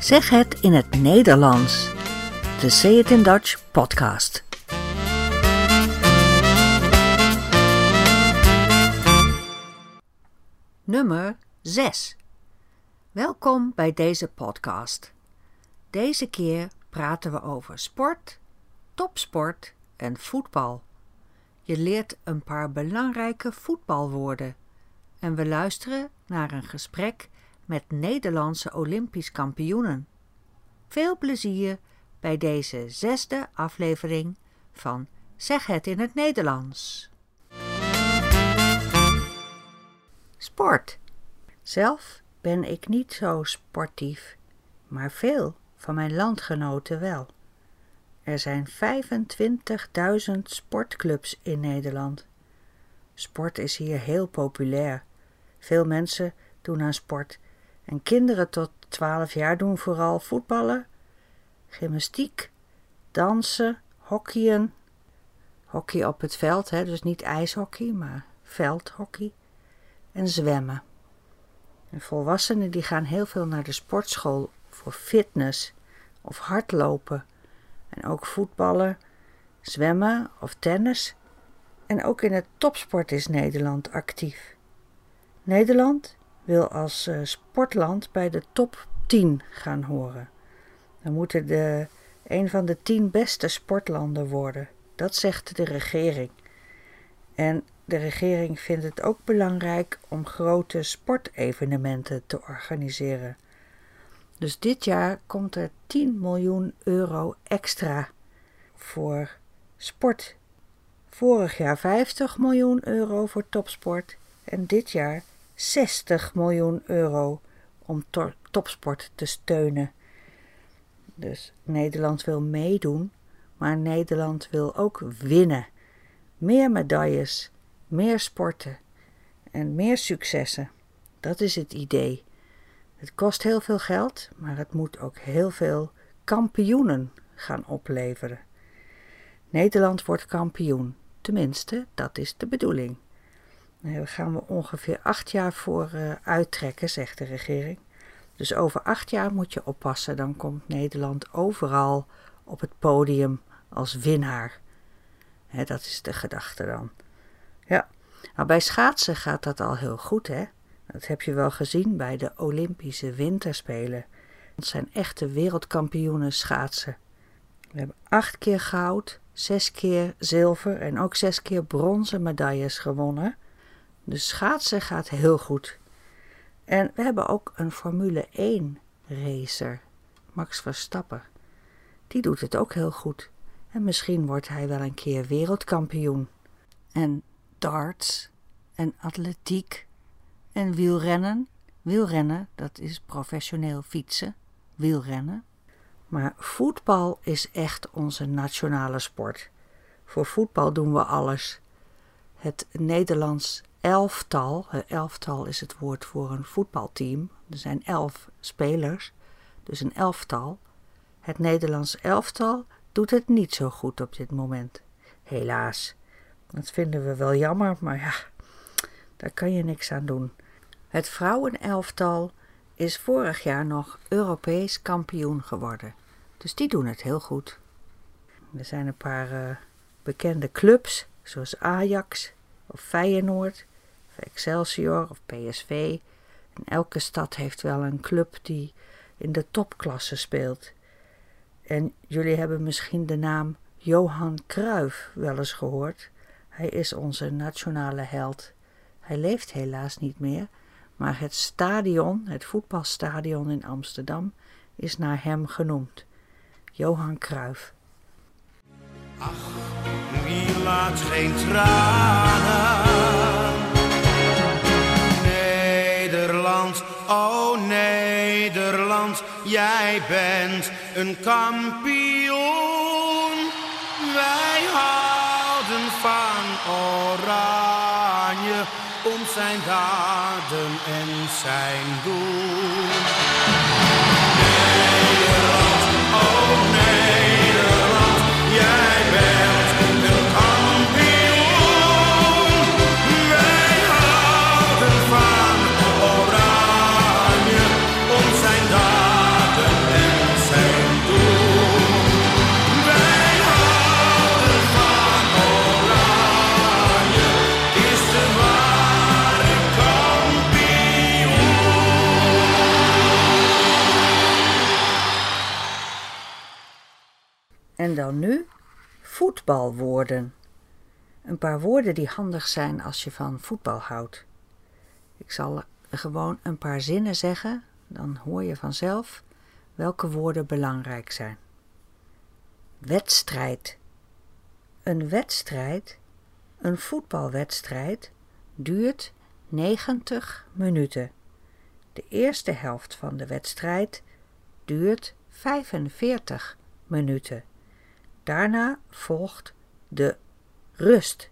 Zeg het in het Nederlands. De Say It in Dutch podcast. Nummer 6. Welkom bij deze podcast. Deze keer praten we over sport, topsport en voetbal. Je leert een paar belangrijke voetbalwoorden en we luisteren naar een gesprek met Nederlandse Olympisch kampioenen. Veel plezier bij deze zesde aflevering van Zeg het in het Nederlands. Sport. Zelf ben ik niet zo sportief, maar veel van mijn landgenoten wel. Er zijn 25.000 sportclubs in Nederland. Sport is hier heel populair. Veel mensen doen aan sport en kinderen tot 12 jaar doen vooral voetballen, gymnastiek, dansen, hockeyen. Hockey op het veld, hè, dus niet ijshockey, maar veldhockey. En zwemmen. En volwassenen die gaan heel veel naar de sportschool voor fitness of hardlopen. En ook voetballen, zwemmen of tennis. En ook in het topsport is Nederland actief. Nederland wil als uh, sportland bij de top 10 gaan horen. Dan moeten de een van de tien beste sportlanden worden. Dat zegt de regering. En de regering vindt het ook belangrijk om grote sportevenementen te organiseren. Dus dit jaar komt er 10 miljoen euro extra voor sport. Vorig jaar 50 miljoen euro voor topsport en dit jaar 60 miljoen euro om topsport te steunen. Dus Nederland wil meedoen, maar Nederland wil ook winnen. Meer medailles, meer sporten en meer successen. Dat is het idee. Het kost heel veel geld, maar het moet ook heel veel kampioenen gaan opleveren. Nederland wordt kampioen. Tenminste, dat is de bedoeling. Daar gaan we ongeveer acht jaar voor uh, uittrekken, zegt de regering. Dus over acht jaar moet je oppassen, dan komt Nederland overal op het podium als winnaar. dat is de gedachte dan. Ja, nou bij schaatsen gaat dat al heel goed, hè? Dat heb je wel gezien bij de Olympische Winterspelen. Het zijn echte wereldkampioenen schaatsen. We hebben acht keer goud, zes keer zilver en ook zes keer bronzen medailles gewonnen. De schaatsen gaat heel goed. En we hebben ook een Formule 1 racer, Max Verstappen. Die doet het ook heel goed. En misschien wordt hij wel een keer wereldkampioen. En darts en atletiek en wielrennen. Wielrennen, dat is professioneel fietsen, wielrennen. Maar voetbal is echt onze nationale sport. Voor voetbal doen we alles. Het Nederlands elftal. Elftal is het woord voor een voetbalteam. Er zijn elf spelers, dus een elftal. Het Nederlands elftal doet het niet zo goed op dit moment. Helaas. Dat vinden we wel jammer, maar ja, daar kan je niks aan doen. Het vrouwenelftal is vorig jaar nog Europees kampioen geworden. Dus die doen het heel goed. Er zijn een paar uh, bekende clubs, zoals Ajax of Feyenoord, Excelsior of PSV. En elke stad heeft wel een club die in de topklasse speelt. En jullie hebben misschien de naam Johan Cruijff wel eens gehoord. Hij is onze nationale held. Hij leeft helaas niet meer, maar het stadion, het voetbalstadion in Amsterdam, is naar hem genoemd. Johan Cruijff. Ach, wie laat geen tranen jij bent een kampioen. Wij houden van Oranje om zijn daden en zijn doen. En dan nu voetbalwoorden. Een paar woorden die handig zijn als je van voetbal houdt. Ik zal gewoon een paar zinnen zeggen, dan hoor je vanzelf welke woorden belangrijk zijn. Wedstrijd. Een wedstrijd, een voetbalwedstrijd, duurt 90 minuten. De eerste helft van de wedstrijd duurt 45 minuten. Daarna volgt de rust.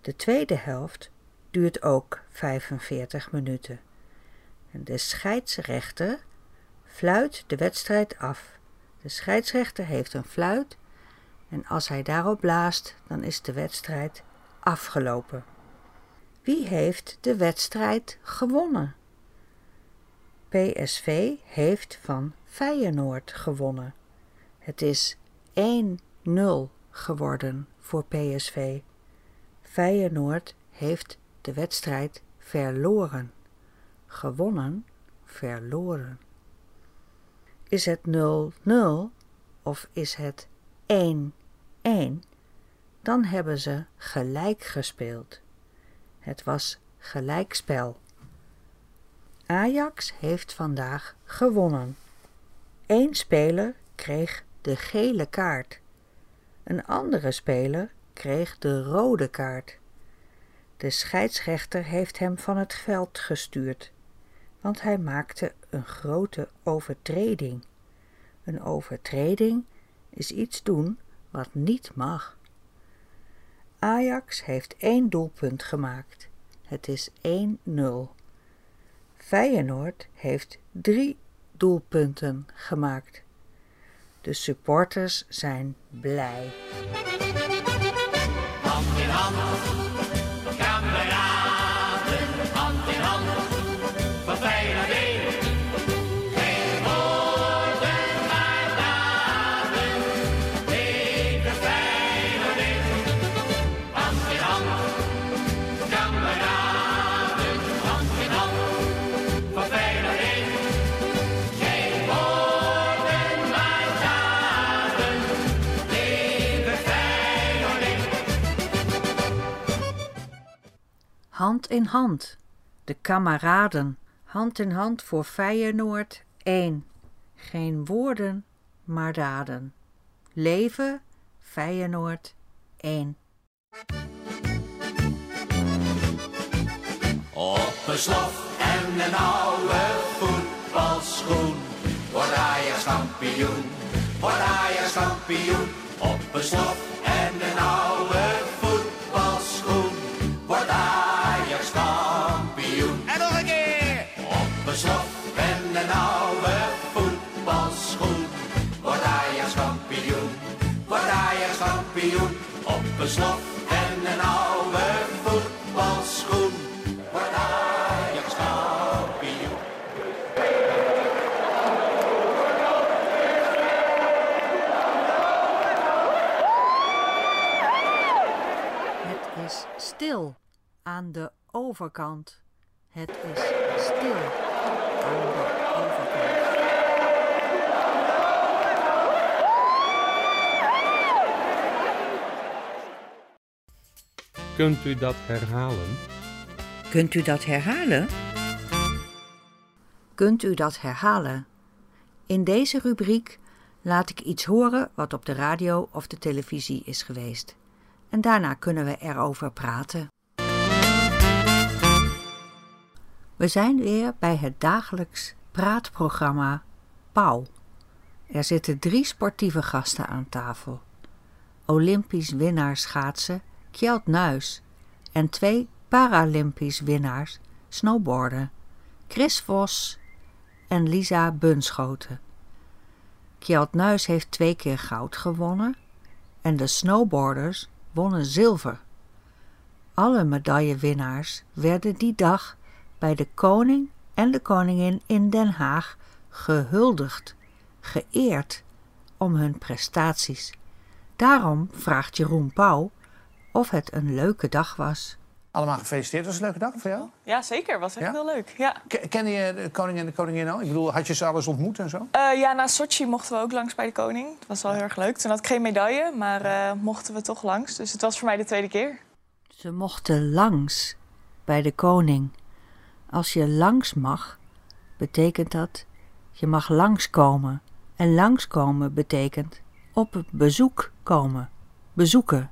De tweede helft duurt ook 45 minuten. En de scheidsrechter fluit de wedstrijd af. De scheidsrechter heeft een fluit en als hij daarop blaast, dan is de wedstrijd afgelopen. Wie heeft de wedstrijd gewonnen? PSV heeft van Feyenoord gewonnen. Het is 1-0 geworden voor PSV. Feyenoord heeft de wedstrijd verloren. Gewonnen, verloren. Is het 0-0 of is het 1-1? Dan hebben ze gelijk gespeeld. Het was gelijkspel. Ajax heeft vandaag gewonnen. Eén speler kreeg de gele kaart. Een andere speler kreeg de rode kaart. De scheidsrechter heeft hem van het veld gestuurd, want hij maakte een grote overtreding. Een overtreding is iets doen wat niet mag. Ajax heeft één doelpunt gemaakt. Het is 1-0. Feyenoord heeft drie doelpunten gemaakt. De supporters zijn blij. Hand in hand, de kameraden, hand in hand voor Feyenoord één. Geen woorden, maar daden. Leven, Feyenoord één. Op een slof en een oude voetbalschoen wordt Ajax kampioen, wordt Ajax kampioen. Op een slof en een oude een oude voetbalschoen wordt Ajax kampioen, wordt Ajax kampioen. Op een slof en een oude voetbalschoen wordt Ajax kampioen. Het is stil aan de overkant. Het is stil aan de Kunt u dat herhalen? Kunt u dat herhalen? Kunt u dat herhalen? In deze rubriek laat ik iets horen wat op de radio of de televisie is geweest. En daarna kunnen we erover praten. We zijn weer bij het dagelijks praatprogramma Pauw. Er zitten drie sportieve gasten aan tafel. Olympisch winnaar schaatsen Kjeld Nuis en twee Paralympisch winnaars snowboarden Chris Vos en Lisa Bunschoten. Kjeld Nuis heeft twee keer goud gewonnen en de snowboarders wonnen zilver. Alle medaillewinnaars werden die dag bij de koning en de koningin in Den Haag gehuldigd, geëerd om hun prestaties. Daarom vraagt Jeroen Pauw of het een leuke dag was. Allemaal gefeliciteerd. Was het een leuke dag voor jou? Ja, zeker. Was echt Ja? heel leuk. Ja. Ke- Kende je de koning en de koningin al? Ik bedoel, had je ze alles ontmoet en zo? Eh, ja, na Sochi mochten we ook langs bij de koning. Dat was wel heel erg leuk. Toen had ik geen medaille, maar eh, mochten we toch langs. Dus het was voor mij de tweede keer. Ze mochten langs bij de koning. Als je langs mag, betekent dat je mag langskomen. En langskomen betekent op bezoek komen, bezoeken.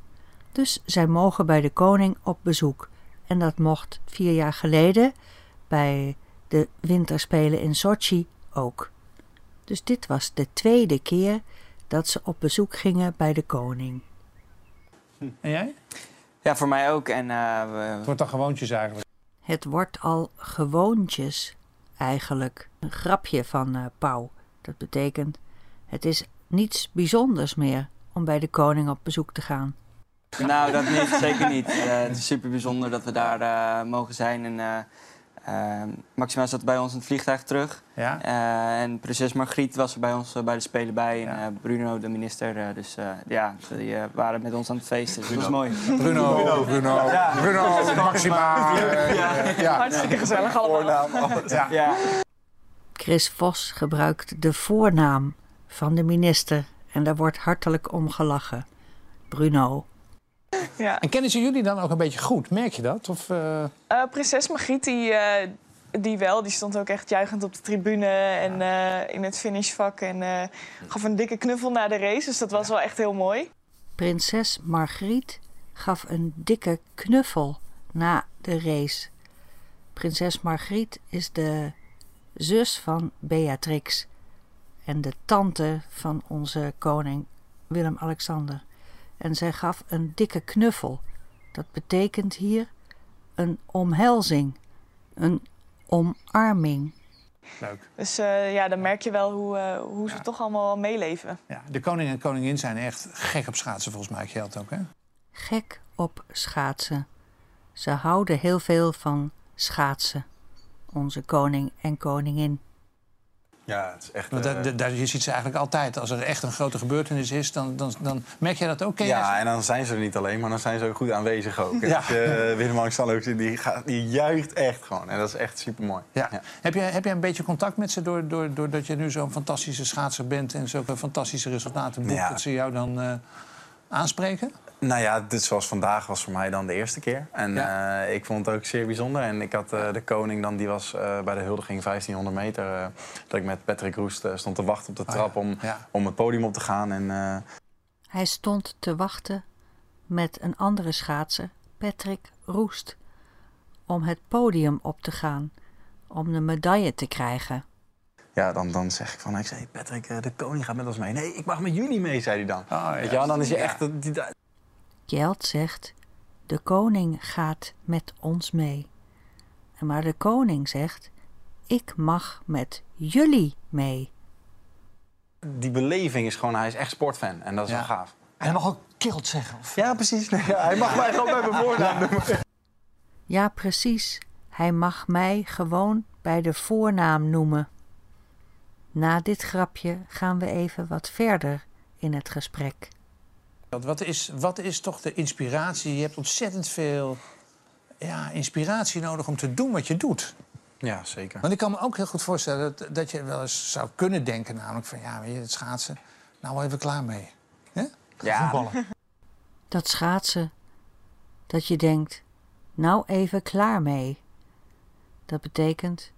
Dus zij mogen bij de koning op bezoek. En dat mocht vier jaar geleden bij de winterspelen in Sochi ook. Dus dit was de tweede keer dat ze op bezoek gingen bij de koning. En jij? Ja, voor mij ook. En eh, Het wordt dan gewoontjes eigenlijk. Het wordt al gewoontjes eigenlijk. Een grapje van eh Pauw. Dat betekent, het is niets bijzonders meer om bij de koning op bezoek te gaan. Nou, dat niet, zeker niet. Eh, het is super bijzonder dat we daar eh, mogen zijn. En, eh, eh, Maxima zat bij ons in het vliegtuig terug. Ja? Eh, en prinses Margriet was er bij ons bij de Spelen bij. En Ja. eh, Bruno, de minister. eh, dus eh, ja, die waren met ons aan het feesten. Dus dat was mooi. Bruno, Bruno, Bruno, Maxima. ja. Ja. Hartstikke gezellig allemaal. Ja. Ja. Chris Vos gebruikt de voornaam van de minister en daar wordt hartelijk om gelachen. Bruno. Ja. En kennen ze jullie dan ook een beetje goed? Merk je dat? Of, eh, Eh, prinses Margriet, die, eh, die wel, die stond ook echt juichend op de tribune en eh, in het finishvak. En eh, gaf een dikke knuffel na de race, dus dat was wel echt heel mooi. Prinses Margriet gaf een dikke knuffel na de race. Prinses Margriet is de zus van Beatrix en de tante van onze koning Willem-Alexander. En zij gaf een dikke knuffel. Dat betekent hier een omhelzing, een omarming. leuk. Dus eh, ja, dan merk je wel hoe, eh, hoe ze toch allemaal meeleven. Ja, de koning en koningin zijn echt gek op schaatsen volgens mij. Geldt ook, hè? Gek op schaatsen. Ze houden heel veel van schaatsen. Onze koning en koningin. Ja, het is echt... Want eh, dat- dat- dat- je ziet ze eigenlijk altijd. Als er echt een grote gebeurtenis is, dan, dan, dan merk je dat ook. Ken ja, en dan zijn ze er niet alleen, maar dan zijn ze ook goed aanwezig ook. Ja. Dus, eh, Willem-Alexander ook, die, gaat, die juicht echt gewoon. En dat is echt super mooi. Ja. Heb, jij, heb jij een beetje contact met ze door, door, doordat je nu zo'n fantastische schaatser bent en zulke fantastische resultaten boekt, Ja. dat ze jou dan eh, aanspreken? Nou ja, dit zoals vandaag was voor mij dan de eerste keer. En eh, ik vond het ook zeer bijzonder. En ik had eh, de koning dan, die was eh, bij de huldiging 1500 meter. eh, dat ik met Patrick Roest stond te wachten op de Oh trap ja, om, ja. om het podium op te gaan. En eh, Hij stond te wachten met een andere schaatser, Patrick Roest, om het podium op te gaan, om de medaille te krijgen. ja, dan, dan zeg ik van, ik zei, Patrick, eh, de koning gaat met ons mee. Nee, ik mag met jullie mee, zei hij dan. Oh, ja. Weet je dan is je echt... die- Kjeld zegt: De koning gaat met ons mee. En maar de koning zegt: Ik mag met jullie mee. die beleving is gewoon, hij is echt sportfan. En dat is Ja. wel gaaf. En hij mag ook kilt zeggen. Of... Ja, precies. Nee, ja, hij mag mij gewoon bij mijn voornaam noemen. Ja, precies. Hij mag mij gewoon bij de voornaam noemen. Na dit grapje gaan we even wat verder in het gesprek. Wat is, wat is toch de inspiratie? Je hebt ontzettend veel ja, inspiratie nodig om te doen wat je doet. Ja, zeker. Want ik kan me ook heel goed voorstellen dat, dat je wel eens zou kunnen denken... namelijk van, ja, weet je, het schaatsen, nou wel even klaar mee. Ja, Voetballen. Dat schaatsen, dat je denkt: Nou even klaar mee. Dat betekent: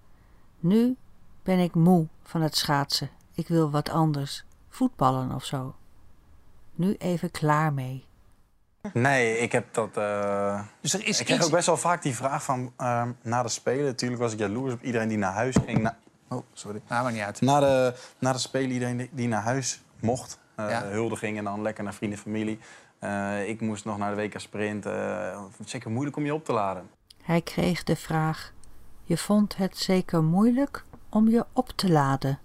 Nu ben ik moe van het schaatsen. Ik wil wat anders. Voetballen of zo. Nu even klaar mee. Nee, ik heb dat... eh, Dus er is ik kreeg iets... ook best wel vaak die vraag van... ehm, na de Spelen, natuurlijk was ik jaloers op iedereen die naar huis ging. Na- oh, sorry. Nou, maar niet uit. Na de, na de Spelen, iedereen die- die naar huis mocht. eh Ja. Huldiging en dan lekker naar vrienden en familie. Eh, ik moest nog naar de WK Sprint. eh, zeker moeilijk om je op te laden. Hij kreeg de vraag: Je vond het zeker moeilijk om je op te laden.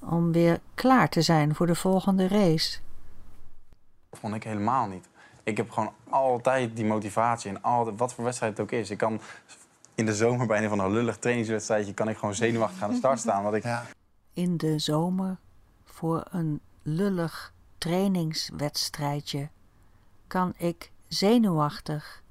Om weer klaar te zijn voor de volgende race. Dat vond ik helemaal niet. Ik heb gewoon altijd die motivatie. En altijd, wat voor wedstrijd het ook is. Ik kan in de zomer bij een van een lullig trainingswedstrijdje... kan ik gewoon zenuwachtig aan de start staan. Want ik, Ja. in de zomer voor een lullig trainingswedstrijdje kan ik zenuwachtig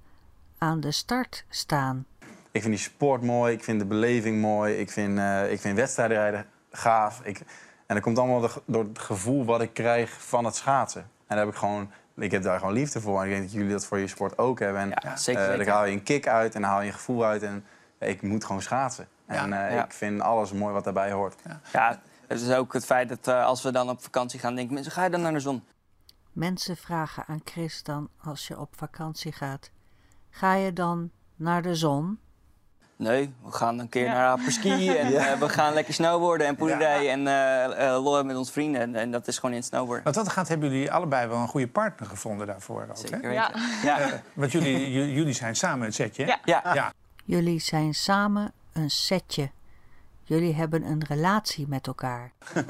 aan de start staan. Ik vind die sport mooi, ik vind de beleving mooi, ik vind, eh ik vind wedstrijden rijden gaaf. Ik, en dat komt allemaal door het gevoel wat ik krijg van het schaatsen. En daar heb ik gewoon, ik heb daar gewoon liefde voor. En ik denk dat jullie dat voor je sport ook hebben. En Ja, zeker eh, daar haal je een kick uit en dan haal je een gevoel uit. En ja, ik moet gewoon schaatsen. En Ja. eh, Ja. ik vind alles mooi wat daarbij hoort. Ja, het is ook het feit dat eh, als we dan op vakantie gaan, denken mensen, ga je dan naar de zon? Mensen vragen aan Chris dan als je op vakantie gaat: Ga je dan naar de zon? Nee, we gaan een keer Ja. naar apres-ski en eh, we gaan lekker snowboarden en poederij en eh eh, lollen met onze vrienden. En, en dat is gewoon in het snowboarden. Wat dat gaat, hebben jullie allebei wel een goede partner gevonden daarvoor ook, hè? Zeker Ja. weten. Ja. Want jullie, j- jullie zijn samen het setje, hè? Ja. Ja. ja. Jullie zijn samen een setje. Jullie hebben een relatie met elkaar.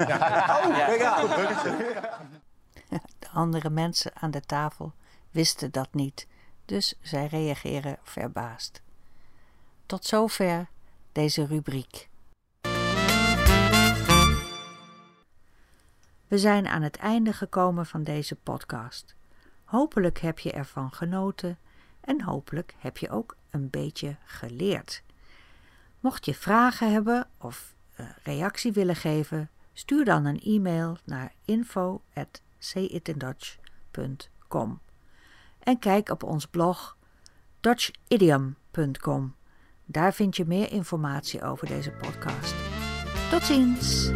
De andere mensen aan de tafel wisten dat niet, dus zij reageren verbaasd. Tot zover deze rubriek. We zijn aan het einde gekomen van deze podcast. Hopelijk heb je ervan genoten en hopelijk heb je ook een beetje geleerd. Mocht je vragen hebben of eh, reactie willen geven, stuur dan een e-mail naar info@sayitindutch.com en kijk op ons blog dutchidiom.com. Daar vind je meer informatie over deze podcast. Tot ziens!